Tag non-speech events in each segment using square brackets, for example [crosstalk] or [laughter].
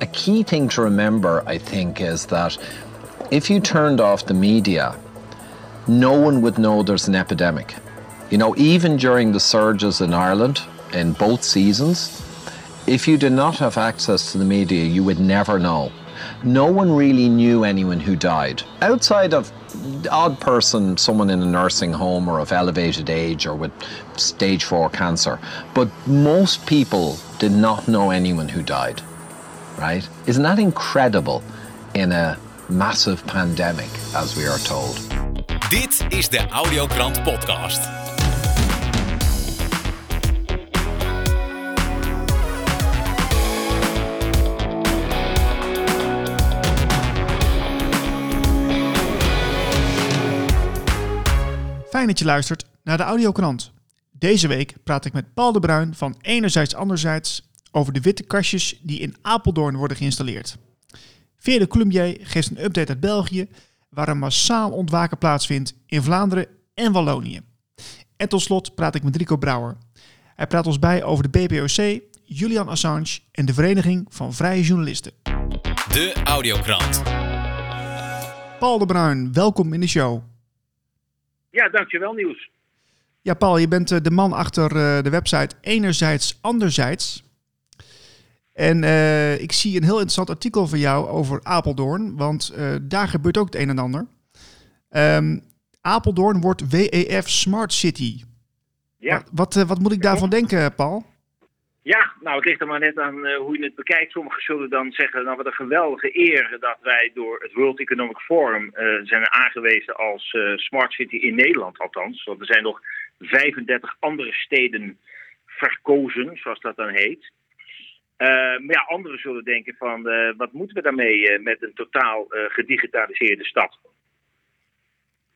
a key thing to remember, I think, is that if you turned off the media, no one would know there's an epidemic. You know, even during the surges in Ireland in both seasons, if you did not have access to the media, you would never know. No one really knew anyone who died. Outside of odd person, someone in a nursing home or of elevated age or with stage four cancer. But most people did not know anyone who died. Right? Isn't that incredible in a massive pandemic, as we are told? Dit is de Audiokrant Podcast. Fijn dat je luistert naar de Audiokrant. Deze week praat ik met Paul de Bruin van Enerzijds Anderzijds over de witte kastjes die in Apeldoorn worden geïnstalleerd. Via de Columbier geeft een update uit België waar een massaal ontwaken plaatsvindt in Vlaanderen en Wallonië. En tot slot praat ik met Rico Brouwer. Hij praat ons bij over de BPOC, Julian Assange en de Vereniging van Vrije Journalisten. De Audiokrant. Paul de Bruin, welkom in de show. Ja, dankjewel Nieuws. Ja, Paul, je bent eh, de man achter eh, de website Enerzijds Anderzijds. En eh, ik zie een heel interessant artikel van jou over Apeldoorn, want eh, daar gebeurt ook het een en ander. Ehm, Apeldoorn wordt WEF Smart City. Ja. Wat, wat, eh, wat moet ik daarvan denken, Paul? ja, nou het ligt er maar net aan hoe je het bekijkt. Sommigen zullen dan zeggen, nou wat een geweldige eer dat wij door het World Economic Forum zijn aangewezen als Smart City in Nederland althans. Want er zijn nog 35 andere steden verkozen, zoals dat dan heet. Eh, maar ja, anderen zullen denken van, eh, wat moeten we daarmee eh, met een totaal gedigitaliseerde stad?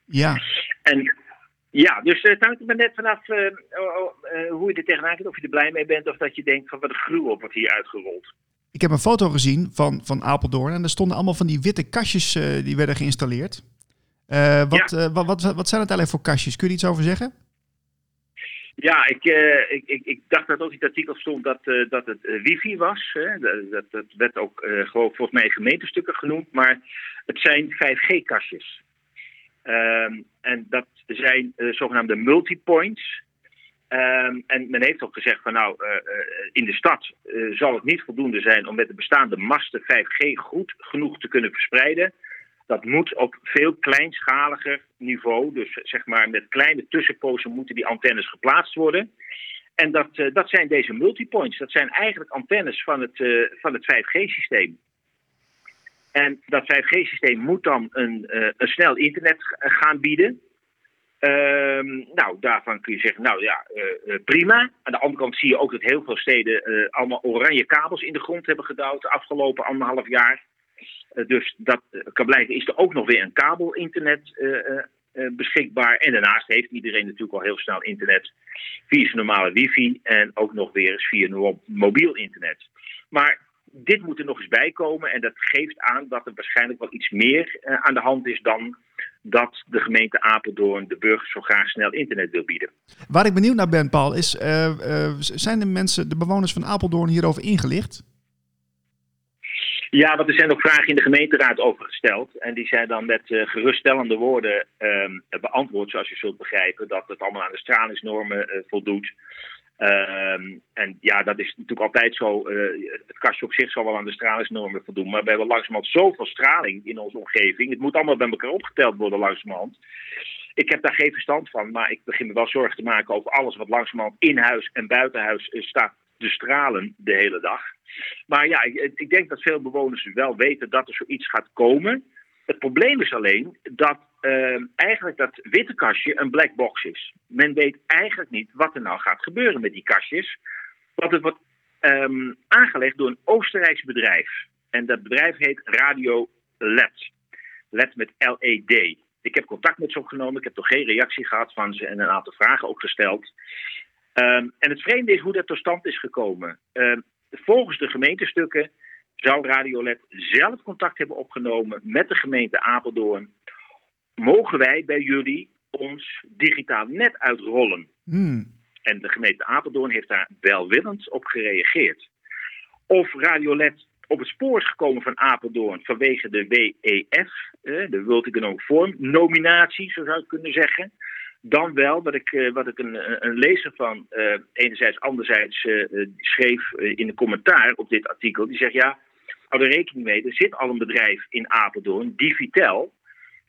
Ja, En ja, dus het hangt er maar net vanaf oh, oh, hoe je er tegenaan kijkt. Of je er blij mee bent of dat je denkt van wat een gruwel wordt hier uitgerold. ik heb een foto gezien van, van Apeldoorn en er stonden allemaal van die witte kastjes die werden geïnstalleerd. Wat, wat, wat, wat zijn het eigenlijk voor kastjes? Kun je er iets over zeggen? Ja, ik, eh, ik, ik, ik dacht dat ook in het artikel stond dat, eh, dat het eh, wifi was. Hè. Dat, dat, werd ook gewoon volgens mij gemeentestukken genoemd. Maar het zijn 5G-kastjes. Ehm, en dat zijn zogenaamde multipoints. Ehm, en men heeft ook gezegd van nou, in de stad zal het niet voldoende zijn om met de bestaande masten 5G goed genoeg te kunnen verspreiden. Dat moet op veel kleinschaliger niveau, dus zeg maar met kleine tussenpozen moeten die antennes geplaatst worden. En dat, eh, dat zijn deze multipoints. Dat zijn eigenlijk antennes van het, eh, van het 5G-systeem. En dat 5G-systeem moet dan een, eh, een snel internet gaan bieden. Ehm, nou, daarvan kun je zeggen, nou ja, prima. Aan de andere kant zie je ook dat heel veel steden allemaal oranje kabels in de grond hebben gedouwd de afgelopen anderhalf jaar. Eh, dus dat eh, kan blijken, is er ook nog weer een kabel-internet eh, beschikbaar. En daarnaast heeft iedereen natuurlijk al heel snel internet via zijn normale wifi en ook nog weer eens via mo- mobiel internet. Maar dit moet er nog eens bij komen en dat geeft aan dat er waarschijnlijk wel iets meer aan de hand is dan dat de gemeente Apeldoorn de burgers zo graag snel internet wil bieden. Waar ik benieuwd naar ben, Paul, is: zijn de mensen, de bewoners van Apeldoorn hierover ingelicht? Ja, want er zijn ook vragen in de gemeenteraad over gesteld. En die zijn dan met eh, geruststellende woorden ehm, beantwoord, zoals je zult begrijpen, dat het allemaal aan de stralingsnormen eh, voldoet. Ehm, en ja, dat is natuurlijk altijd zo. eh, het kastje op zich zal wel aan de stralingsnormen voldoen. Maar we hebben langzamerhand zoveel straling in onze omgeving. Het moet allemaal bij elkaar opgeteld worden langzamerhand. Ik heb daar geen verstand van, maar ik begin me wel zorgen te maken over alles wat langzamerhand in huis en buiten huis staat te stralen de hele dag. Maar ja, ik, ik denk dat veel bewoners wel weten dat er zoiets gaat komen. Het probleem is alleen dat eh, eigenlijk dat witte kastje een black box is. Men weet eigenlijk niet wat er nou gaat gebeuren met die kastjes. Want het wordt ehm, aangelegd door een Oostenrijks bedrijf. En dat bedrijf heet Radio LED. LED met LED. Ik heb contact met ze opgenomen. Ik heb nog geen reactie gehad van ze en een aantal vragen ook gesteld. Ehm, en het vreemde is hoe dat tot stand is gekomen. Ehm, volgens de gemeentestukken zou Radiolet zelf contact hebben opgenomen met de gemeente Apeldoorn. Mogen wij bij jullie ons digitaal net uitrollen? Hmm. En de gemeente Apeldoorn heeft daar welwillend op gereageerd. Of Radiolet op het spoor is gekomen van Apeldoorn vanwege de WEF, eh, de World Economic Forum nominatie, zo zou ik kunnen zeggen. Dan wel, wat ik, eh, wat ik een, een lezer van uh, enerzijds, anderzijds uh, schreef in een commentaar op dit artikel. Die zegt, ja, hou er rekening mee, er zit al een bedrijf in Apeldoorn, Divitel.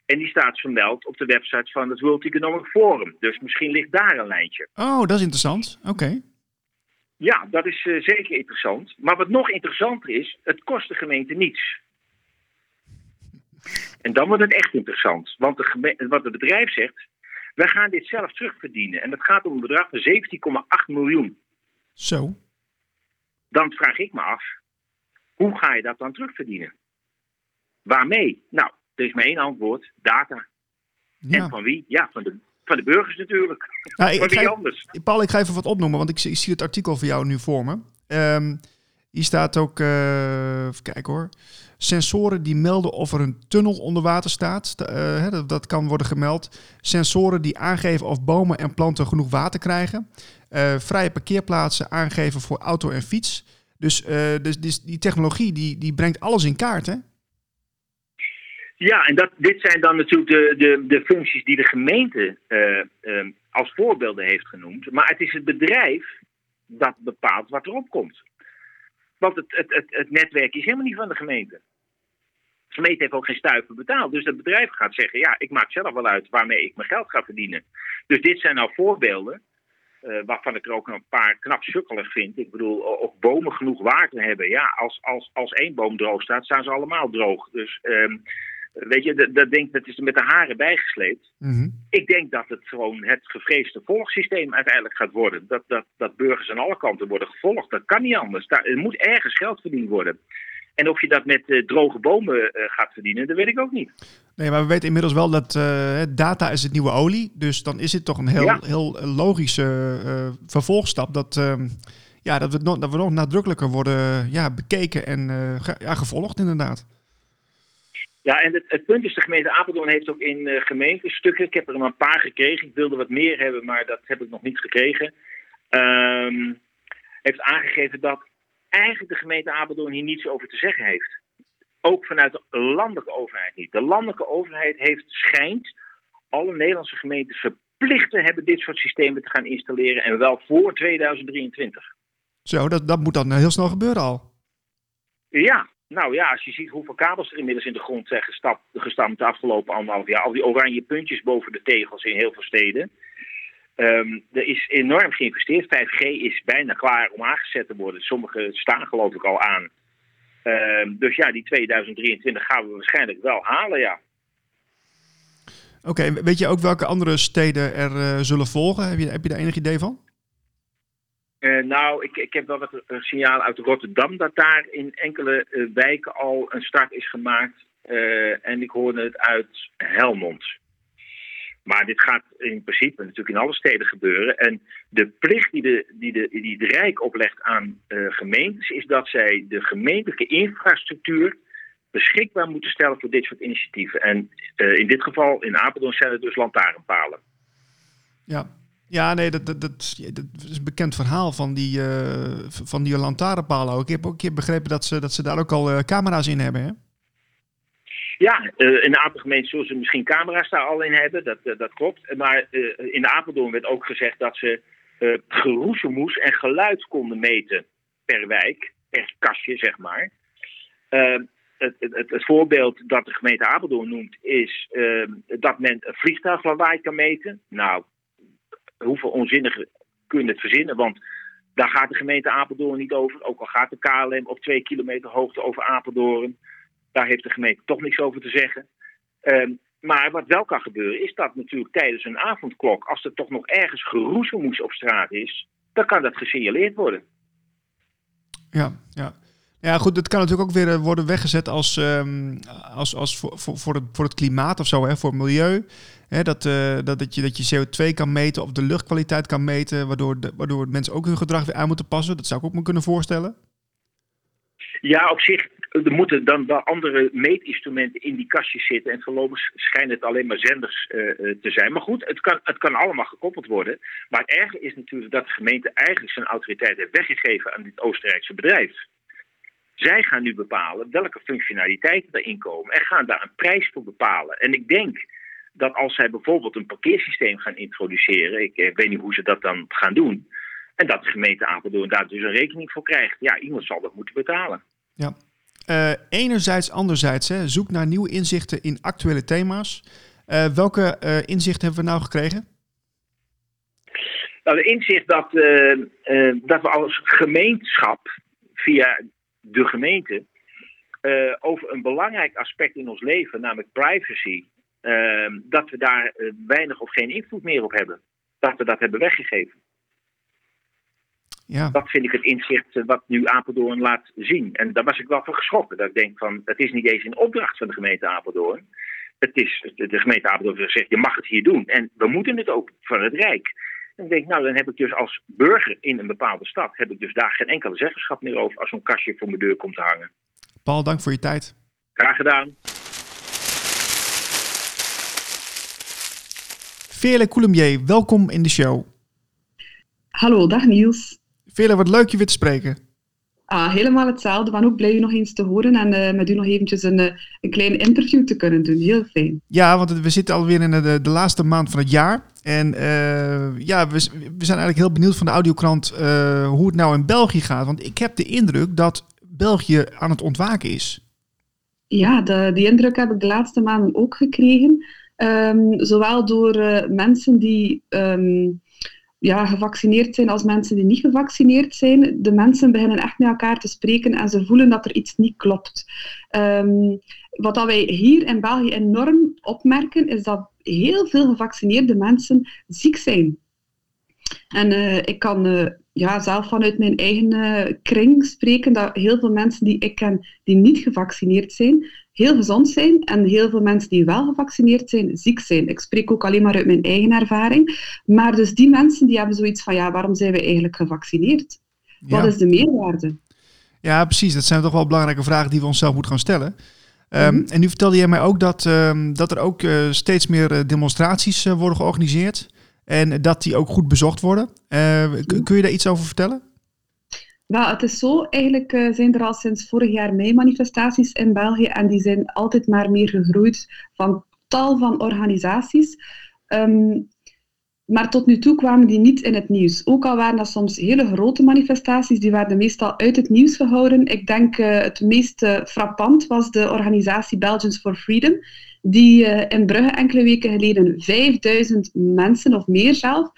En die staat vermeld op de website van het World Economic Forum. Dus misschien ligt daar een lijntje. Oh, dat is interessant. Oké. Ja, dat is uh, zeker interessant. Maar wat nog interessanter is, het kost de gemeente niets. En dan wordt het echt interessant. Want de wat het bedrijf zegt, wij gaan dit zelf terugverdienen. En dat gaat om een bedrag van 17,8 miljoen. Zo. Dan vraag ik me af, hoe ga je dat dan terugverdienen? Waarmee? Nou, er is maar één antwoord, data. Ja. En van wie? Ja, van de, van de burgers natuurlijk. Nou, ik, van ik wie ga, anders? Paul, ik ga even wat opnoemen, want ik, zie- ik zie het artikel van jou nu voor me. Ehm, hier staat ook, eh even kijken hoor, sensoren die melden of er een tunnel onder water staat. Sta- eh, dat, dat kan worden gemeld. Sensoren die aangeven of bomen en planten genoeg water krijgen. Eh, vrije parkeerplaatsen aangeven voor auto en fiets. Dus, dus, dus die technologie die, die brengt alles in kaart, hè? Ja, en dat, dit zijn dan natuurlijk de, de, de functies die de gemeente als voorbeelden heeft genoemd. Maar het is het bedrijf dat bepaalt wat erop komt. Want het, het, het, netwerk is helemaal niet van de gemeente. De gemeente heeft ook geen stuiver betaald. Dus het bedrijf gaat zeggen, ja, ik maak zelf wel uit waarmee ik mijn geld ga verdienen. Dus dit zijn nou voorbeelden eh, waarvan ik er ook een paar knap sukkelig vind. Ik bedoel, of bomen genoeg water hebben. Ja, als, als, als één boom droog staat, staan ze allemaal droog. Dus ehm, weet je, dat, denk, dat is er met de haren bijgesleept. Mhm. Ik denk dat het gewoon het gevreesde volgsysteem uiteindelijk gaat worden. Dat, dat, dat burgers aan alle kanten worden gevolgd. Dat kan niet anders. Daar, er moet ergens geld verdiend worden. En of je dat met eh, droge bomen eh, gaat verdienen, dat weet ik ook niet. Nee, maar we weten inmiddels wel dat eh, data is het nieuwe olie. Dus dan is het toch een heel, Ja. heel logische vervolgstap dat, ehm, ja, dat, we nog, dat we nog nadrukkelijker worden ja, bekeken en ja, gevolgd inderdaad. Ja, en het, het punt is, de gemeente Apeldoorn heeft ook in eh gemeentestukken, ik heb er maar een paar gekregen, ik wilde wat meer hebben, maar dat heb ik nog niet gekregen, ehm, heeft aangegeven dat eigenlijk de gemeente Apeldoorn hier niets over te zeggen heeft. Ook vanuit de landelijke overheid niet. De landelijke overheid heeft schijnt alle Nederlandse gemeentes verplicht te hebben dit soort systemen te gaan installeren en wel voor 2023. Zo, dat, dat moet dan heel snel gebeuren al. Ja, nou ja, als je ziet hoeveel kabels er inmiddels in de grond zijn gestapt, gestampt de afgelopen anderhalf jaar. Al die oranje puntjes boven de tegels in heel veel steden. Ehm, er is enorm geïnvesteerd. 5G is bijna klaar om aangezet te worden. Sommige staan geloof ik al aan. Ehm, dus ja, die 2023 gaan we waarschijnlijk wel halen, ja. Oké, weet je ook welke andere steden er eh, zullen volgen? Heb je, heb je daar enig idee van? Eh, nou, ik, ik heb wel wat eh, signalen uit Rotterdam dat daar in enkele eh, wijken al een start is gemaakt. En ik hoorde het uit Helmond. Maar dit gaat in principe natuurlijk in alle steden gebeuren. En de plicht die de, die de, die de Rijk oplegt aan gemeentes is dat zij de gemeentelijke infrastructuur beschikbaar moeten stellen voor dit soort initiatieven. En in dit geval in Apeldoorn zijn het dus lantaarnpalen. Ja, ja nee, dat, dat, dat, is een bekend verhaal van die, eh, van die lantaarnpalen. Ik heb ook een keer begrepen dat ze, dat ze daar ook al eh, camera's in hebben, hè? Ja, eh, in aantal gemeenten zullen ze misschien camera's daar al in hebben, dat, dat klopt. Maar in Apeldoorn werd ook gezegd dat ze geroezemoes en geluid konden meten per wijk, per kastje zeg maar. Eh, het, het, het, het voorbeeld dat de gemeente Apeldoorn noemt is eh, dat men een vliegtuiglawaai kan meten. Nou, hoeveel onzinniger kun je het verzinnen, want daar gaat de gemeente Apeldoorn niet over. Ook al gaat de KLM op twee kilometer hoogte over Apeldoorn. Daar heeft de gemeente toch niks over te zeggen. Ehm, maar wat wel kan gebeuren, is dat natuurlijk tijdens een avondklok, als er toch nog ergens geroezemoes op straat is, dan kan dat gesignaleerd worden. Ja, ja. Ja, goed, dat kan natuurlijk ook weer eh, worden weggezet als, ehm, als, als voor, voor, het, voor het klimaat of zo, hè, voor het milieu. Hè, dat, eh, dat, dat, je, dat je CO2 kan meten of de luchtkwaliteit kan meten, waardoor, de, waardoor mensen ook hun gedrag weer aan moeten passen. Dat zou ik ook me kunnen voorstellen. Ja, op zich, er moeten dan wel andere meetinstrumenten in die kastjes zitten. En voorlopig schijnen het alleen maar zenders eh, te zijn. Maar goed, het kan, het kan allemaal gekoppeld worden. Maar het is natuurlijk dat de gemeente eigenlijk zijn autoriteit heeft weggegeven aan dit Oostenrijkse bedrijf. Zij gaan nu bepalen welke functionaliteiten erin komen en gaan daar een prijs voor bepalen. En ik denk dat als zij bijvoorbeeld een parkeersysteem gaan introduceren, ik, ik weet niet hoe ze dat dan gaan doen, en dat de gemeente Apeldoorn daar dus een rekening voor krijgt, ja, iemand zal dat moeten betalen. Ja. Uh, enerzijds, anderzijds, hè, zoek naar nieuwe inzichten in actuele thema's. Uh, welke uh, inzichten hebben we nou gekregen? Nou, de inzicht dat, dat we als gemeenschap via de gemeente over een belangrijk aspect in ons leven, namelijk privacy, dat we daar weinig of geen invloed meer op hebben. Dat we dat hebben weggegeven. Ja. Dat vind ik het inzicht wat nu Apeldoorn laat zien. En daar was ik wel van geschrokken. Dat ik denk van, het is niet eens een opdracht van de gemeente Apeldoorn. Het is, de gemeente Apeldoorn zegt, je mag het hier doen. En we moeten het ook van het Rijk. En ik denk, nou, dan heb ik dus als burger in een bepaalde stad... heb ik dus daar geen enkele zeggenschap meer over... als zo'n kastje voor mijn deur komt te hangen. Paul, dank voor je tijd. Graag gedaan. Veerle Coulombier, welkom in de show. Hallo, dag Niels. Vele, wat leuk je weer te spreken. Ah, helemaal hetzelfde. Ik ben ook blij u nog eens te horen en uh, met u nog eventjes een, uh, een klein interview te kunnen doen. Heel fijn. Ja, want we zitten alweer in de, de laatste maand van het jaar. En uh, ja, we, we, zijn eigenlijk heel benieuwd van de audiokrant hoe het nou in België gaat. Want ik heb de indruk dat België aan het ontwaken is. Ja, die indruk heb ik de laatste maanden ook gekregen. Um, zowel door mensen die... Um, ja, gevaccineerd zijn als mensen die niet gevaccineerd zijn. De mensen beginnen echt met elkaar te spreken en ze voelen dat er iets niet klopt. Um, wat dat wij hier in België enorm opmerken, is dat heel veel gevaccineerde mensen ziek zijn. En uh, ik kan uh, ja, zelf vanuit mijn eigen uh, kring spreken dat heel veel mensen die ik ken die niet gevaccineerd zijn, heel gezond zijn en heel veel mensen die wel gevaccineerd zijn, ziek zijn. Ik spreek ook alleen maar uit mijn eigen ervaring. Maar dus die mensen die hebben zoiets van, ja, waarom zijn we eigenlijk gevaccineerd? Wat is de meerwaarde? Ja, precies. Dat zijn toch wel belangrijke vragen die we onszelf moeten gaan stellen. Um, en nu vertelde jij mij ook dat, um, dat er ook uh, steeds meer uh, demonstraties uh, worden georganiseerd. En dat die ook goed bezocht worden. kun je daar iets over vertellen? Het is zo. Eigenlijk uh, zijn er al sinds vorig jaar mei manifestaties in België en die zijn altijd maar meer gegroeid van tal van organisaties. Um, maar tot nu toe kwamen die niet in het nieuws. Ook al waren dat soms hele grote manifestaties, die werden meestal uit het nieuws gehouden. Ik denk uh, het meest uh, frappant was de organisatie Belgians for Freedom die uh, in Brugge enkele weken geleden 5000 mensen, of meer zelf,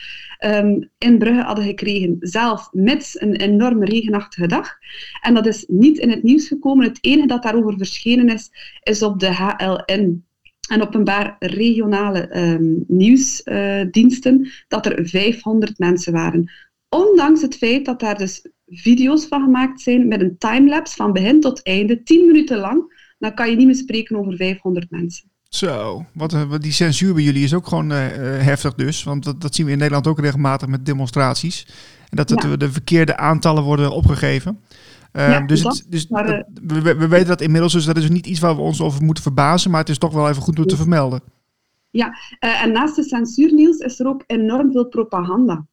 um, in Brugge hadden gekregen. Zelf met een enorme regenachtige dag. En dat is niet in het nieuws gekomen. Het enige dat daarover verschenen is, is op de HLN en op een paar regionale um, nieuwsdiensten dat er 500 mensen waren. Ondanks het feit dat daar dus video's van gemaakt zijn met een timelapse van begin tot einde, 10 minuten lang, dan kan je niet meer spreken over 500 mensen. Zo, wat, wat die censuur bij jullie is ook gewoon uh, heftig dus. Want dat, dat zien we in Nederland ook regelmatig met demonstraties. En dat ja. de verkeerde aantallen worden opgegeven. Uh, ja, dus het, dus maar, dat, we, we, weten dat inmiddels, dus dat is niet iets waar we ons over moeten verbazen. Maar het is toch wel even goed om te vermelden. Ja, en naast de censuur, Niels, is er ook enorm veel propaganda.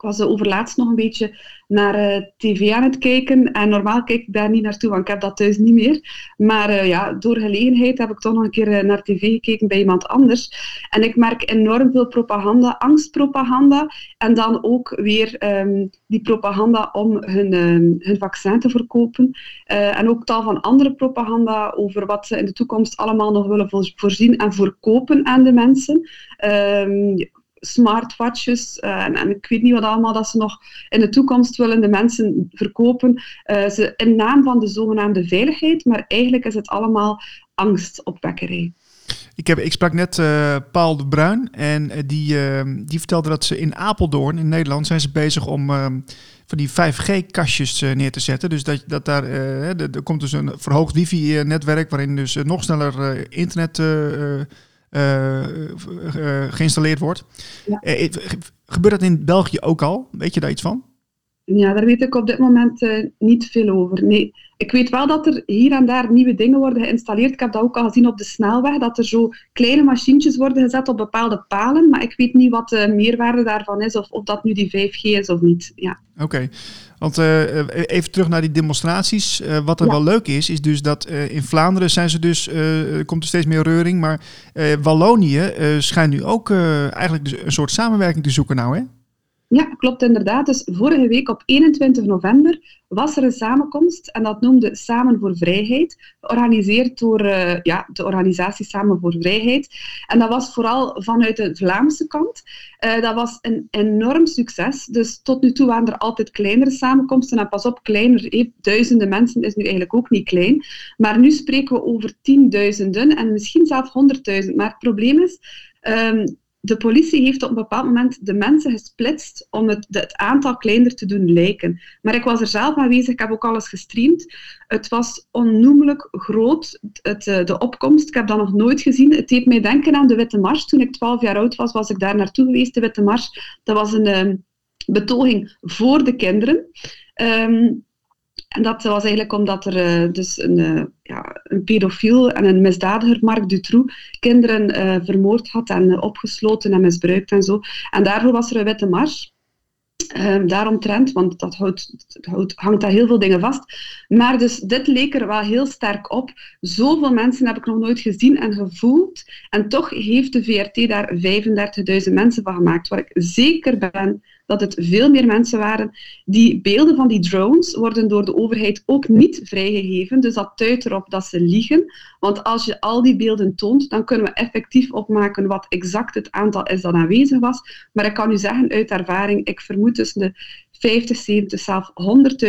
Ik was overlaatst nog een beetje naar uh, tv aan het kijken. En normaal kijk ik daar niet naartoe, want ik heb dat thuis niet meer. Maar uh, ja, door gelegenheid heb ik toch nog een keer naar tv gekeken bij iemand anders. En ik merk enorm veel propaganda, angstpropaganda. En dan ook weer um, die propaganda om hun, um, hun vaccin te verkopen. en ook tal van andere propaganda over wat ze in de toekomst allemaal nog willen voorzien en verkopen aan de mensen. Um, smartwatches uh, en, ik weet niet wat allemaal dat ze nog in de toekomst willen de mensen verkopen. Uh, ze, in naam van de zogenaamde veiligheid, maar eigenlijk is het allemaal angstopwekkerij. Ik, heb, ik sprak net uh, Paul de Bruin en die, die vertelde dat ze in Apeldoorn in Nederland zijn ze bezig om van die 5G-kastjes neer te zetten. Dus dat, dat daar er komt dus een verhoogd wifi-netwerk waarin dus nog sneller internet geïnstalleerd wordt. Ja. gebeurt dat in België ook al? Weet je daar iets van? Ja, daar weet ik op dit moment uh, niet veel over. Nee, ik weet wel dat er hier en daar nieuwe dingen worden geïnstalleerd. Ik heb dat ook al gezien op de snelweg, dat er zo kleine machientjes worden gezet op bepaalde palen. Maar ik weet niet wat de meerwaarde daarvan is, of, of dat nu die 5G is of niet. Ja. Oké, want uh, even terug naar die demonstraties. Uh, wat er ja. wel leuk is, is dus dat in Vlaanderen zijn ze dus, komt er steeds meer reuring. Maar Wallonië schijnt nu ook eigenlijk dus een soort samenwerking te zoeken nou, hè? Ja, klopt inderdaad. Dus vorige week op 21 november was er een samenkomst en dat noemde Samen voor Vrijheid, georganiseerd door uh, ja, de organisatie Samen voor Vrijheid. En dat was vooral vanuit de Vlaamse kant. Uh, dat was een enorm succes. Dus tot nu toe waren er altijd kleinere samenkomsten. En pas op, kleiner, duizenden mensen is nu eigenlijk ook niet klein. Maar nu spreken we over tienduizenden en misschien zelfs honderdduizend. Maar het probleem is... Um, de politie heeft op een bepaald moment de mensen gesplitst om het, het, aantal kleiner te doen lijken. Maar ik was er zelf aanwezig, ik heb ook alles gestreamd. Het was onnoemelijk groot, het, eh, de opkomst. Ik heb dat nog nooit gezien. Het deed mij denken aan de Witte Mars. Toen ik 12 jaar oud was, was ik daar naartoe geweest, de Witte Mars. Dat was een uh, betoging voor de kinderen. Um, en dat was eigenlijk omdat er uh, dus een, uh, ja, een pedofiel en een misdadiger, Marc Dutroux, kinderen uh, vermoord had en opgesloten en misbruikt en zo. En daarvoor was er een witte mars. Um, daaromtrent, want dat houdt, hangt daar heel veel dingen vast. Maar dus dit leek er wel heel sterk op. Zoveel mensen heb ik nog nooit gezien en gevoeld. En toch heeft de VRT daar 35.000 mensen van gemaakt, waar ik zeker ben dat het veel meer mensen waren. Die beelden van die drones worden door de overheid ook niet vrijgegeven. Dus dat duidt erop dat ze liegen. Want als je al die beelden toont, dan kunnen we effectief opmaken wat exact het aantal is dat aanwezig was. Maar ik kan u zeggen uit ervaring, ik vermoed tussen de 50, 70, zelfs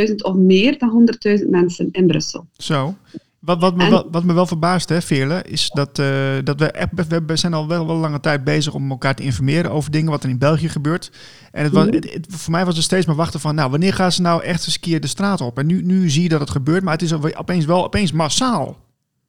100.000 of meer dan 100.000 mensen in Brussel. Zo. Wat, wat, me, wel, wat me wel verbaast, hè, Veerle, is dat, uh, dat we, we zijn al wel, wel lange tijd bezig om elkaar te informeren over dingen wat er in België gebeurt. En het was, mhm. het, voor mij was het steeds maar wachten van, nou, wanneer gaan ze nou echt eens een keer de straat op? En nu, nu zie je dat het gebeurt, maar het is opeens wel opeens massaal.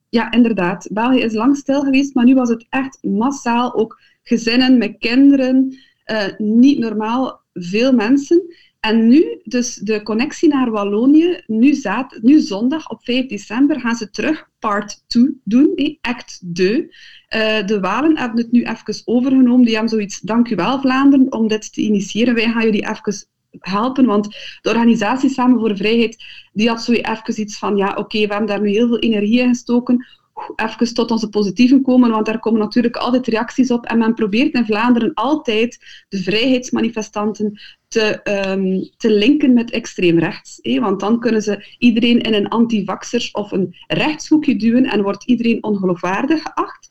Ja, inderdaad. België is lang stil geweest, maar nu was het echt massaal. Ook gezinnen met kinderen, uh, niet normaal veel mensen. En nu, dus de connectie naar Wallonië, nu, zaad, nu zondag op 5 december gaan ze terug part 2 doen, act 2. Uh, de Walen hebben het nu even overgenomen. Die hebben zoiets, dank u wel Vlaanderen, om dit te initiëren. Wij gaan jullie even helpen, want de organisatie Samen voor Vrijheid, die had zo even iets van, ja oké, we hebben daar nu heel veel energie in gestoken, even tot onze positieven komen, want daar komen natuurlijk altijd reacties op. En men probeert in Vlaanderen altijd de vrijheidsmanifestanten te, um, te linken met extreem rechts. Want dan kunnen ze iedereen in een antivaxers of een rechtshoekje duwen en wordt iedereen ongeloofwaardig geacht.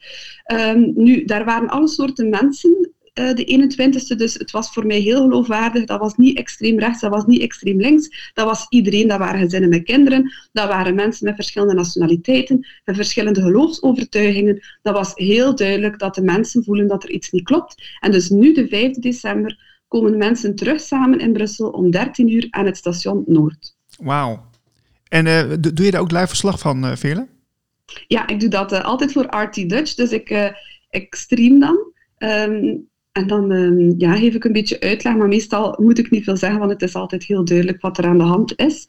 Um, nu, daar waren alle soorten mensen uh, de 21ste. Dus het was voor mij heel geloofwaardig. Dat was niet extreem rechts, dat was niet extreem links. Dat was iedereen, dat waren gezinnen met kinderen. Dat waren mensen met verschillende nationaliteiten, met verschillende geloofsovertuigingen. Dat was heel duidelijk dat de mensen voelen dat er iets niet klopt. En dus nu, de 5 december, komen mensen terug samen in Brussel om 13 uur aan het station Noord. Wauw. En uh, doe je daar ook live verslag van, uh, Veerle? Ja, ik doe dat uh, altijd voor RT Dutch. Dus ik, ik stream dan. Um, en dan um, ja, geef ik een beetje uitleg, maar meestal moet ik niet veel zeggen, want het is altijd heel duidelijk wat er aan de hand is.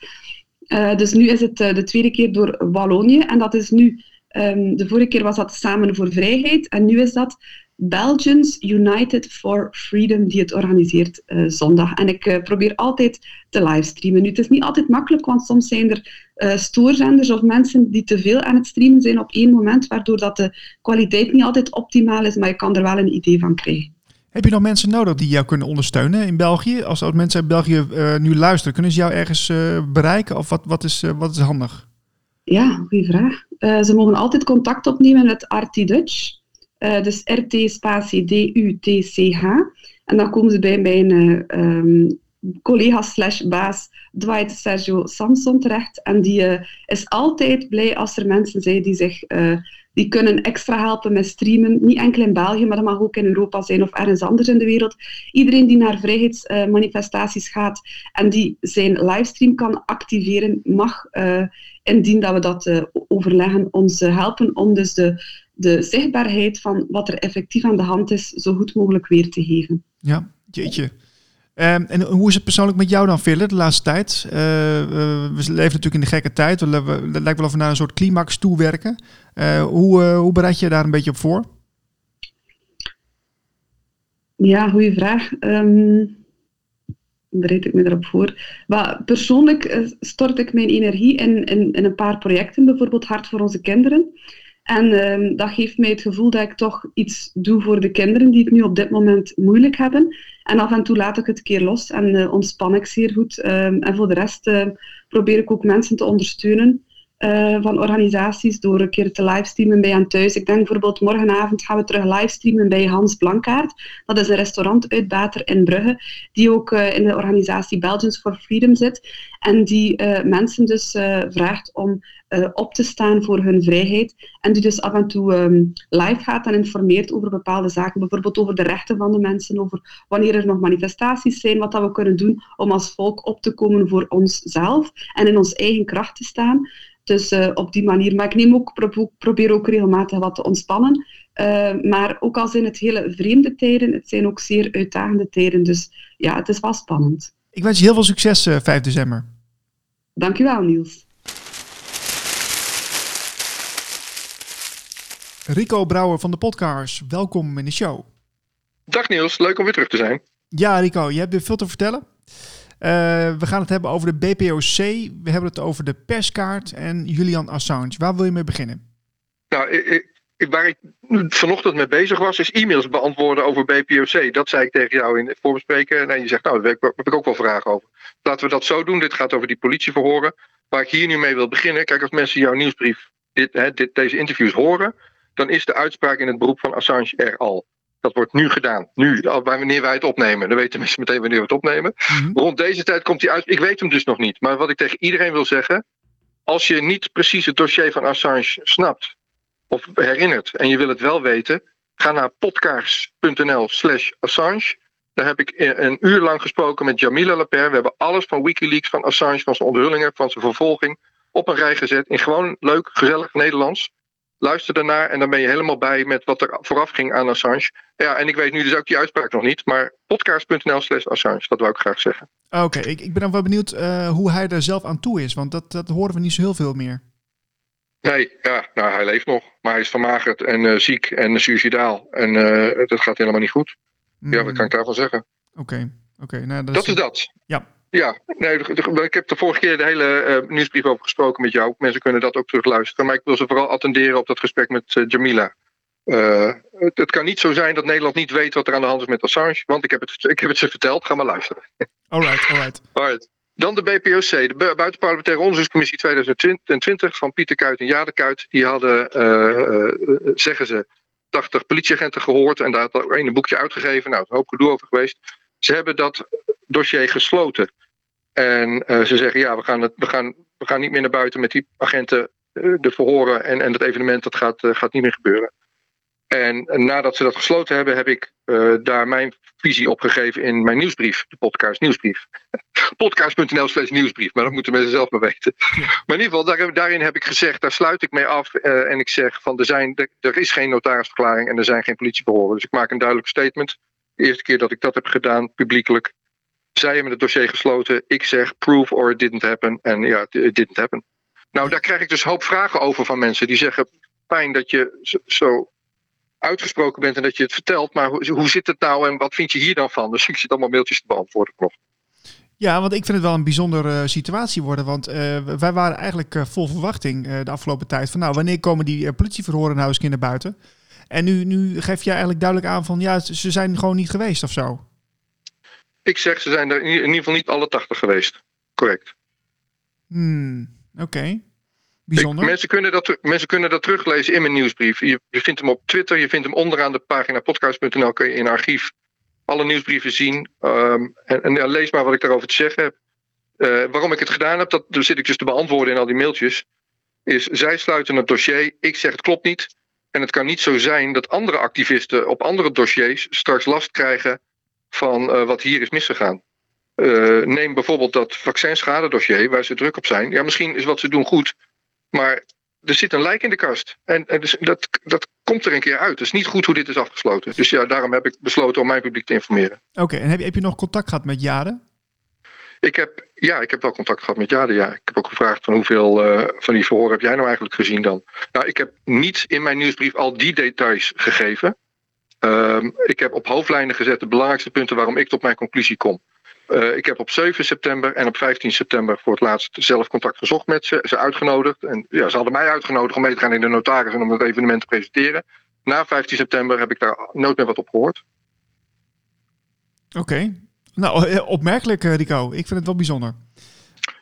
Uh, dus nu is het uh, de tweede keer door Wallonië en dat is nu, um, de vorige keer was dat Samen voor Vrijheid en nu is dat Belgians United for Freedom die het organiseert uh, zondag. En ik probeer altijd te livestreamen. Nu, het is niet altijd makkelijk, want soms zijn er stoorzenders of mensen die te veel aan het streamen zijn op één moment, waardoor dat de kwaliteit niet altijd optimaal is, maar je kan er wel een idee van krijgen. Heb je nog mensen nodig die jou kunnen ondersteunen in België? Als, als mensen in België uh, nu luisteren, kunnen ze jou ergens uh, bereiken? Of wat, wat, is, uh, wat is handig? Ja, goede vraag. ze mogen altijd contact opnemen met RT Dutch. dus RT spatie D-U-T-C-H. En dan komen ze bij mijn um, collega slash baas Dwight Sergio Samson terecht. En die is altijd blij als er mensen zijn die zich die kunnen extra helpen met streamen. Niet enkel in België, maar dat mag ook in Europa zijn of ergens anders in de wereld. Iedereen die naar vrijheidsmanifestaties gaat en die zijn livestream kan activeren, mag, uh, indien dat we dat uh, overleggen, ons helpen om dus de, de zichtbaarheid van wat er effectief aan de hand is, zo goed mogelijk weer te geven. Ja, jeetje. Ehm, en hoe is het persoonlijk met jou dan, Philip, de laatste tijd? Eh, eh, we leven natuurlijk in de gekke tijd. We, we, het lijkt wel of we naar een soort climax toe werken. Eh, hoe, hoe bereid je daar een beetje op voor? Ja, goede vraag. Ehm bereid ik me erop voor. Persoonlijk stort ik mijn energie in, in, een paar projecten, bijvoorbeeld Hart voor onze kinderen. En ehm, dat geeft mij het gevoel dat ik toch iets doe voor de kinderen die het nu op dit moment moeilijk hebben. En af en toe laat ik het een keer los en eh, ontspan ik zeer goed. Ehm, en voor de rest eh, probeer ik ook mensen te ondersteunen eh, van organisaties door een keer te livestreamen bij hen thuis. Ik denk bijvoorbeeld morgenavond gaan we terug livestreamen bij Hans Blankaert. Dat is een restaurantuitbater in Brugge, die ook eh, in de organisatie Belgians for Freedom zit. En die eh, mensen dus vraagt om op te staan voor hun vrijheid. En die dus af en toe ehm, live gaat en informeert over bepaalde zaken. Bijvoorbeeld over de rechten van de mensen, over wanneer er nog manifestaties zijn, wat dat we kunnen doen om als volk op te komen voor onszelf en in ons eigen kracht te staan. Dus eh, op die manier. Maar ik neem ook, pro- probeer ook regelmatig wat te ontspannen. Eh, maar ook al zijn het hele vreemde tijden, het zijn ook zeer uitdagende tijden. Dus ja, het is wel spannend. Ik wens je heel veel succes eh 5 december. Dankjewel, Niels. Rico Brouwer van de podcast, welkom in de show. Dag Niels, leuk om weer terug te zijn. Ja, Rico, je hebt weer veel te vertellen. Eh, we gaan het hebben over de BPOC, we hebben het over de perskaart en Julian Assange. Waar wil je mee beginnen? Nou, ik, waar ik vanochtend mee bezig was, is e-mails beantwoorden over BPOC. Dat zei ik tegen jou in het voorbespreken. En je zegt, nou, daar heb ik ook wel vragen over. Laten we dat zo doen. Dit gaat over die politieverhoren. Waar ik hier nu mee wil beginnen. Kijk, als mensen jouw nieuwsbrief, dit, hè, dit, deze interviews horen, dan is de uitspraak in het beroep van Assange er al. Dat wordt nu gedaan. Nu, al- wanneer wij het opnemen. Dan weten mensen meteen wanneer we het opnemen. Mhm. Rond deze tijd komt hij uit. Ik weet hem dus nog niet. Maar wat ik tegen iedereen wil zeggen. Als je niet precies het dossier van Assange snapt. Of herinnert. En je wil het wel weten. Ga naar podcast.nl slash Assange. Daar heb ik een uur lang gesproken met Jamila Laper. We hebben alles van Wikileaks, van Assange, van zijn onthullingen, van zijn vervolging. Op een rij gezet. In gewoon leuk, gezellig Nederlands. Luister daarnaar en dan ben je helemaal bij met wat er vooraf ging aan Assange. Ja, en ik weet nu dus ook die uitspraak nog niet. Maar podcast.nl slash Assange. Dat wou ik graag zeggen. Oké, ik, ik ben dan wel benieuwd eh, hoe hij er zelf aan toe is, want dat, dat horen we niet zo heel veel meer. Nee, ja, nou, hij leeft nog. Maar hij is vermagerd en eh, ziek en suicidaal. En eh, dat gaat helemaal niet goed. Ja, wat Mm, kan ik daarvan zeggen? Oké, oké. nou, dat, Dat is dat. Ja. Ja, nee, ik heb de vorige keer de hele eh, nieuwsbrief over gesproken met jou. Mensen kunnen dat ook terugluisteren. Maar ik wil ze vooral attenderen op dat gesprek met eh, Jamila. Eh, het, het kan niet zo zijn dat Nederland niet weet wat er aan de hand is met Assange. Want ik heb het, ik heb het ze verteld. Ga maar luisteren. Alright, alright. [laughs] Alright. Dan de BPOC, de Bu- Buitenparlementaire Onderzoekscommissie 2020 van Pieter Kuit en Jade Kuit. Die hadden, zeggen ze, 80 politieagenten gehoord en daar had er een boekje uitgegeven. Nou, er is een hoop gedoe over geweest. Ze hebben dat dossier gesloten. En eh, ze zeggen, ja, we gaan, het, we, gaan, we gaan niet meer naar buiten met die agenten. eh, de verhoren en, en het evenement, dat gaat, eh, gaat niet meer gebeuren. En nadat ze dat gesloten hebben, heb ik daar mijn visie op gegeven in mijn nieuwsbrief, de podcast nieuwsbrief [laughs] podcast.nl slash nieuwsbrief, maar dat moeten mensen zelf maar weten. Maar in ieder geval, daar, daarin heb ik gezegd, daar sluit ik mee af. en ik zeg van, er, zijn, er, er is geen notarisverklaring en er zijn geen politieverhoren. Dus ik maak een duidelijk statement. De eerste keer dat ik dat heb gedaan, publiekelijk. Zij hebben het dossier gesloten. Ik zeg, prove or it didn't happen. En ja, it didn't happen. Nou, daar krijg ik dus hoop vragen over van mensen. Die zeggen, fijn dat je zo- uitgesproken bent en dat je het vertelt. Maar hoe, zit het nou en wat vind je hier dan van? Dus ik zit allemaal mailtjes te beantwoorden. Nog. Ja, want ik vind het wel een bijzondere situatie worden. Want eh, wij waren eigenlijk eh, vol verwachting eh, de afgelopen tijd. Van nou, wanneer komen die eh, politieverhoren nou eens naar buiten? En nu, nu geef jij eigenlijk duidelijk aan van ja, ze zijn gewoon niet geweest of zo. Ik zeg, ze zijn er in ieder geval niet alle 80 geweest. Correct. Hmm, oké. Bijzonder. mensen, kunnen dat, mensen kunnen dat teruglezen in mijn nieuwsbrief. Je, je vindt hem op Twitter, je vindt hem onderaan de pagina podcast.nl. Kun je in archief alle nieuwsbrieven zien. Ehm, en en ja, lees maar wat ik daarover te zeggen heb. Eh, waarom ik het gedaan heb, dat daar zit ik dus te beantwoorden in al die mailtjes. Is zij sluiten het dossier. Ik zeg het klopt niet. En het kan niet zo zijn dat andere activisten op andere dossiers straks last krijgen van eh, wat hier is misgegaan. Eh, neem bijvoorbeeld dat vaccinschade-dossier waar ze druk op zijn. Ja, misschien is wat ze doen goed. Maar er zit een lijk in de kast. En, en dus dat, dat komt er een keer uit. Het is niet goed hoe dit is afgesloten. Dus ja, daarom heb ik besloten om mijn publiek te informeren. Oké, en heb je, heb je nog contact gehad met Jade? Ik heb, ja, ik heb wel contact gehad met Jade. Ja. Ik heb ook gevraagd van hoeveel uh, van die verhoren heb jij nou eigenlijk gezien dan? Nou, ik heb niet in mijn nieuwsbrief al die details gegeven. Uh, ik heb op hoofdlijnen gezet de belangrijkste punten waarom ik tot mijn conclusie kom. Uh, ik heb op 7 september en op 15 september voor het laatst zelf contact gezocht met ze. Ze uitgenodigd. En ja, ze hadden mij uitgenodigd om mee te gaan in de notaris en om het evenement te presenteren. Na 15 september heb ik daar nooit meer wat op gehoord. Oké. Okay. Nou, eh, opmerkelijk Rico. Ik vind het wel bijzonder.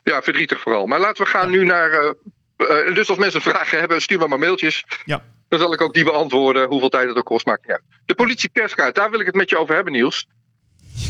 Ja, verdrietig vooral. Maar laten we gaan nu naar... Uh, uh, dus als mensen vragen hebben, stuur maar maar mailtjes. Ja. Dan zal ik ook die beantwoorden. Hoeveel tijd het ook kost, maakt niet uit. De politieperskaart, daar wil ik het met je over hebben, Niels.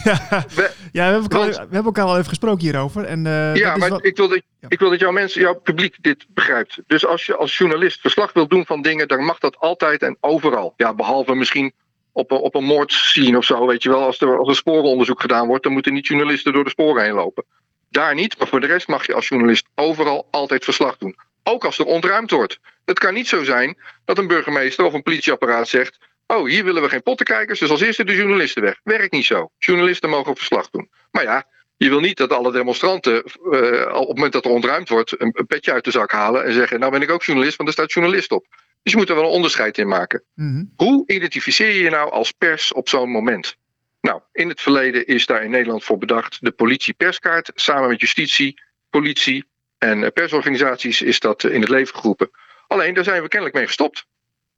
Ja, we, ja we, hebben elkaar, we hebben elkaar al even gesproken hierover. En, uh, ja, maar wat... ik, wil dat, ja. ik wil dat jouw mensen, jouw publiek dit begrijpt. Dus als je als journalist verslag wilt doen van dingen, dan mag dat altijd en overal. Ja, behalve misschien op een, op een moordscene of zo, weet je wel. Als er, als er sporenonderzoek gedaan wordt, dan moeten niet journalisten door de sporen heen lopen. Daar niet, maar voor de rest mag je als journalist overal altijd verslag doen. Ook als er ontruimd wordt. Het kan niet zo zijn dat een burgemeester of een politieapparaat zegt: Oh, hier willen we geen pottenkijkers, dus als eerste de journalisten weg. Werkt niet zo. Journalisten mogen verslag doen. Maar ja, je wil niet dat alle demonstranten uh, op het moment dat er ontruimd wordt, een, petje uit de zak halen en zeggen: Nou ben ik ook journalist, want er staat journalist op. Dus je moet er wel een onderscheid in maken. Mm-hmm. Hoe identificeer je je nou als pers op zo'n moment? Nou, in het verleden is daar in Nederland voor bedacht de politie-perskaart. Samen met justitie, politie en persorganisaties is dat in het leven geroepen. Alleen daar zijn we kennelijk mee gestopt.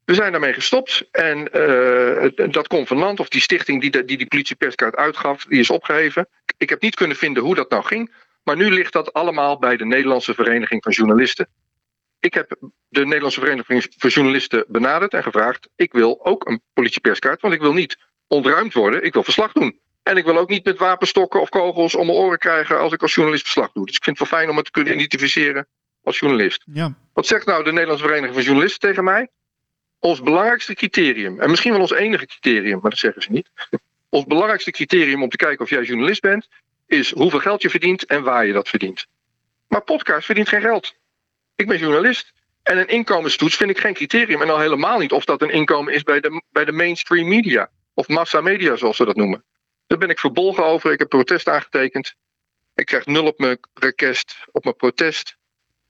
We zijn daarmee gestopt en uh, dat convenant of die stichting die die, die politie-perskaart uitgaf, die is opgeheven. Ik heb niet kunnen vinden hoe dat nou ging, maar nu ligt dat allemaal bij de Nederlandse Vereniging van Journalisten. Ik heb de Nederlandse Vereniging van Journalisten benaderd en gevraagd: ik wil ook een politie-perskaart, want ik wil niet ontruimd worden. Ik wil verslag doen. En ik wil ook niet met wapenstokken of kogels om mijn oren krijgen als ik als journalist verslag doe. Dus ik vind het wel fijn om het te kunnen identificeren als journalist. Ja. Wat zegt nou de Nederlandse Vereniging van Journalisten tegen mij? Ons belangrijkste criterium, en misschien wel ons enige criterium, maar dat zeggen ze niet. [laughs] Ons belangrijkste criterium om te kijken of jij journalist bent, is hoeveel geld je verdient en waar je dat verdient. Maar podcast verdient geen geld. Ik ben journalist. En een inkomenstoets vind ik geen criterium. En al helemaal niet of dat een inkomen is bij de, bij de mainstream media. Of massamedia, zoals ze dat noemen. Daar ben ik verbolgen over. Ik heb protest aangetekend. Ik krijg nul op mijn request, op mijn protest.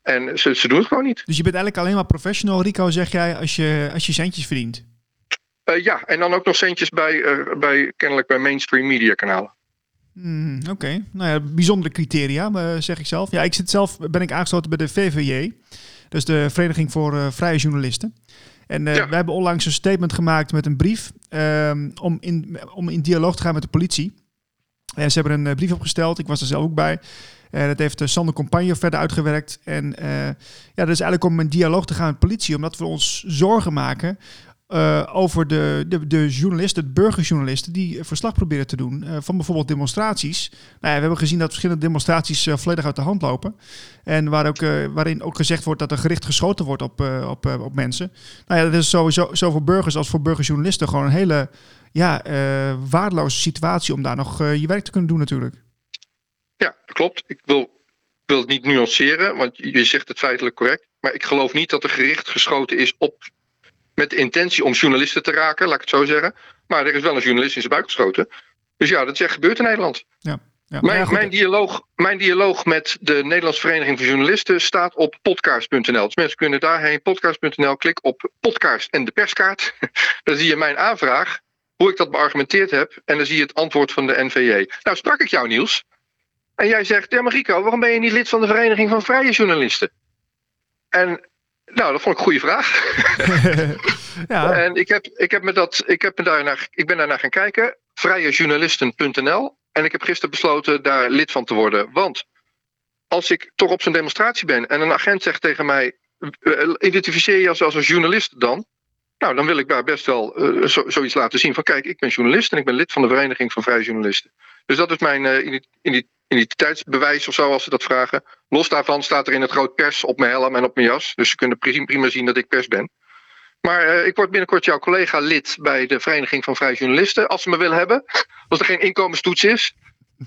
En ze, ze doen het gewoon niet. Dus je bent eigenlijk alleen maar professional, Rico, zeg jij, als je, als je centjes verdient? Uh, ja, en dan ook nog centjes bij, uh, bij kennelijk bij mainstream media kanalen. Mm, Oké, okay. nou ja, bijzondere criteria, uh, zeg ik zelf. Ja, ik zit zelf, ben ik aangesloten bij de VVJ. Dus de Vereniging voor Vrije Journalisten. En uh, ja. wij hebben onlangs een statement gemaakt met een brief um, om, in, om in dialoog te gaan met de politie. En ze hebben een uh, brief opgesteld, ik was er zelf ook bij. En dat heeft Sander Compagne verder uitgewerkt. En ja, dat is eigenlijk om in dialoog te gaan met de politie, omdat we ons zorgen maken uh, over de, de, de journalisten, de burgerjournalisten, die verslag proberen te doen uh, van bijvoorbeeld demonstraties. Nou ja, we hebben gezien dat verschillende demonstraties uh, volledig uit de hand lopen. En waar ook, waarin ook gezegd wordt dat er gericht geschoten wordt op, op, op mensen. Nou ja, dat is sowieso zo voor burgers als voor burgerjournalisten gewoon een hele ja, waardeloze situatie om daar nog je werk te kunnen doen natuurlijk. Ja, klopt. Ik wil, wil het niet nuanceren, want je zegt het feitelijk correct. Maar ik geloof niet dat er gericht geschoten is op met de intentie om journalisten te raken, laat ik het zo zeggen. Maar er is wel een journalist in zijn buik geschoten. Dus ja, dat is echt gebeurd in Nederland. Ja. Ja, mijn, ja, mijn, dialoog, mijn dialoog met de Nederlandse Vereniging van Journalisten staat op podcast.nl. Dus mensen kunnen daarheen, podcast.nl, klik op podcast en de perskaart. [laughs] dan zie je mijn aanvraag, hoe ik dat beargumenteerd heb. En dan zie je het antwoord van de NVJ. Nou, sprak ik jou, Niels. En jij zegt, ja, maar Rico, waarom ben je niet lid van de Vereniging van Vrije Journalisten? En nou, dat vond ik een goede vraag. [laughs] ja. En ik, heb, ik, heb me dat, ik, heb me daarnaar, ik ben daarnaar gaan kijken. Vrijejournalisten.nl. En ik heb gisteren besloten daar lid van te worden. Want als ik toch op zo'n demonstratie ben en een agent zegt tegen mij: identificeer je als, als een journalist dan? Nou, dan wil ik daar best wel uh, zo, zoiets laten zien van kijk, ik ben journalist en ik ben lid van de Vereniging van Vrije Journalisten. Dus dat is mijn uh, identiteitsbewijs of zo, als ze dat vragen. Los daarvan staat er in het groot pers op mijn helm en op mijn jas. Dus ze kunnen prima zien dat ik pers ben. Maar uh, ik word binnenkort jouw collega lid bij de Vereniging van Vrije Journalisten. Als ze me willen hebben. Als er geen inkomenstoets is.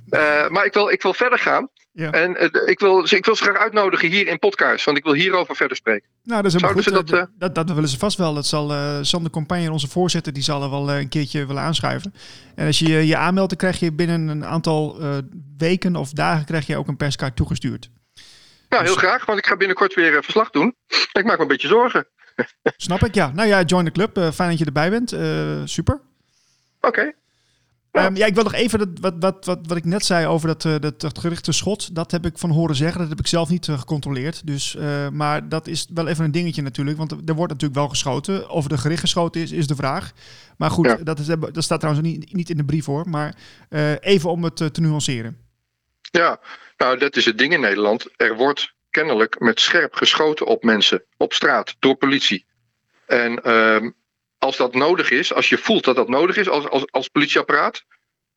Uh, maar ik wil, ik wil verder gaan. Ja. En eh, ik, wil, ik wil ze graag uitnodigen hier in podcast, want ik wil hierover verder spreken. Nou, dat is helemaal goed. Ze dat, dat, dat, dat willen ze vast wel. Dat zal eh, Sander Compagne, onze voorzitter, die zal er wel eh, een keertje willen aanschuiven. En als je je, aanmeldt, dan krijg je binnen een aantal eh, weken of dagen krijg je ook een perskaart toegestuurd. Nou, heel graag, want ik ga binnenkort weer eh, verslag doen. Ik maak me een beetje zorgen. [laughs] Snap ik, ja. Nou ja, join the club. Eh, fijn dat je erbij bent. Eh, super. Oké. Ja, ik wil nog even dat, wat, wat, wat, wat ik net zei over dat, eh, dat, dat gerichte schot. Dat heb ik van horen zeggen. Dat heb ik zelf niet eh, gecontroleerd. Dus, eh, maar dat is wel even een dingetje natuurlijk. Want er wordt natuurlijk wel geschoten. Of er gericht geschoten is, is de vraag. Maar goed, Ja. dat, is, dat staat trouwens niet, niet in de brief hoor. Maar even om het te nuanceren. Ja, nou dat is het ding in Nederland. Er wordt kennelijk met scherp geschoten op mensen op straat door politie. En ehm, als dat nodig is, als je voelt dat dat nodig is als, als, als politieapparaat,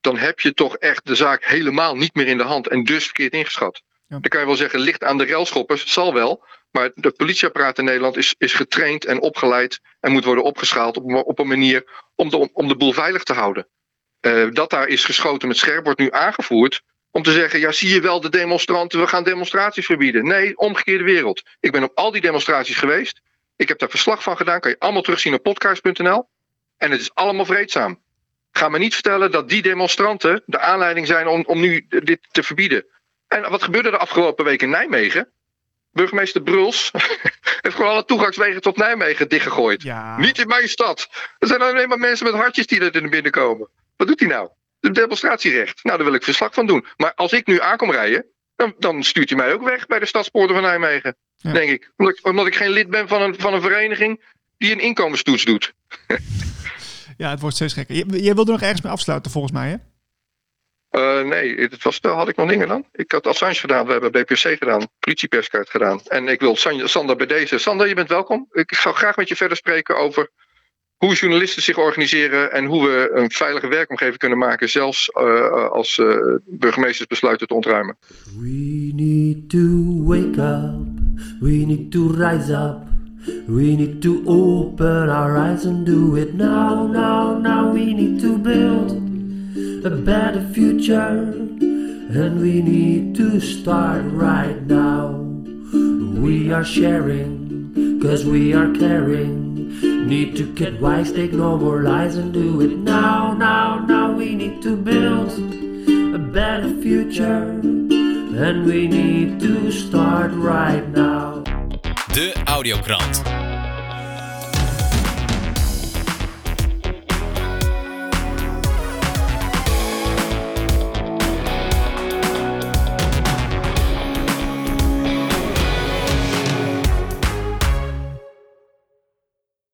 dan heb je toch echt de zaak helemaal niet meer in de hand en dus verkeerd ingeschat. Ja. Dan kan je wel zeggen, ligt aan de railschoppers, zal wel. Maar de politieapparaat in Nederland is, is getraind en opgeleid en moet worden opgeschaald op, een- op een manier om de, om de boel veilig te houden. Eh, dat daar is geschoten met scherp wordt nu aangevoerd om te zeggen, ja zie je wel de demonstranten, we gaan demonstraties verbieden. Nee, omgekeerde wereld. Ik ben op al die demonstraties geweest. Ik heb daar verslag van gedaan, kan je allemaal terugzien op podcast.nl. En het is allemaal vreedzaam. Ga me niet vertellen dat die demonstranten de aanleiding zijn om, om nu dit te verbieden. En wat gebeurde de afgelopen week in Nijmegen? Burgemeester Bruls [laughs] heeft gewoon alle toegangswegen tot Nijmegen dichtgegooid. Ja, Niet in mijn stad. Er zijn alleen maar mensen met hartjes die er naar binnen komen. Wat doet hij nou? De demonstratierecht. Nou, daar wil ik verslag van doen. Maar als ik nu aankom rijden, dan, dan stuurt hij mij ook weg bij de stadspoorten van Nijmegen. Ja. Denk ik. Omdat, ik. omdat ik geen lid ben van een, van een vereniging die een inkomenstoets doet. [laughs] ja, het wordt steeds gekker. Je, jij wilde nog ergens mee afsluiten volgens mij hè? Eh, nee, het was, had ik nog dingen dan? Ik had Assange gedaan, we hebben BPC gedaan, politieperskaart gedaan. En ik wil San- Sander bij deze. Sander, je bent welkom. Ik zou graag met je verder spreken over hoe journalisten zich organiseren en hoe we een veilige werkomgeving kunnen maken, zelfs eh, als eh, burgemeesters besluiten te ontruimen. We need to wake up. We need to rise up. We need to open our eyes and do it now, now, now. We need to build a better future. And we need to start right now. We are sharing, cause we are caring. Need to get wise, take no more lies and do it now, now, now. We need to build a better future. And we need to start right now. De Audiokrant.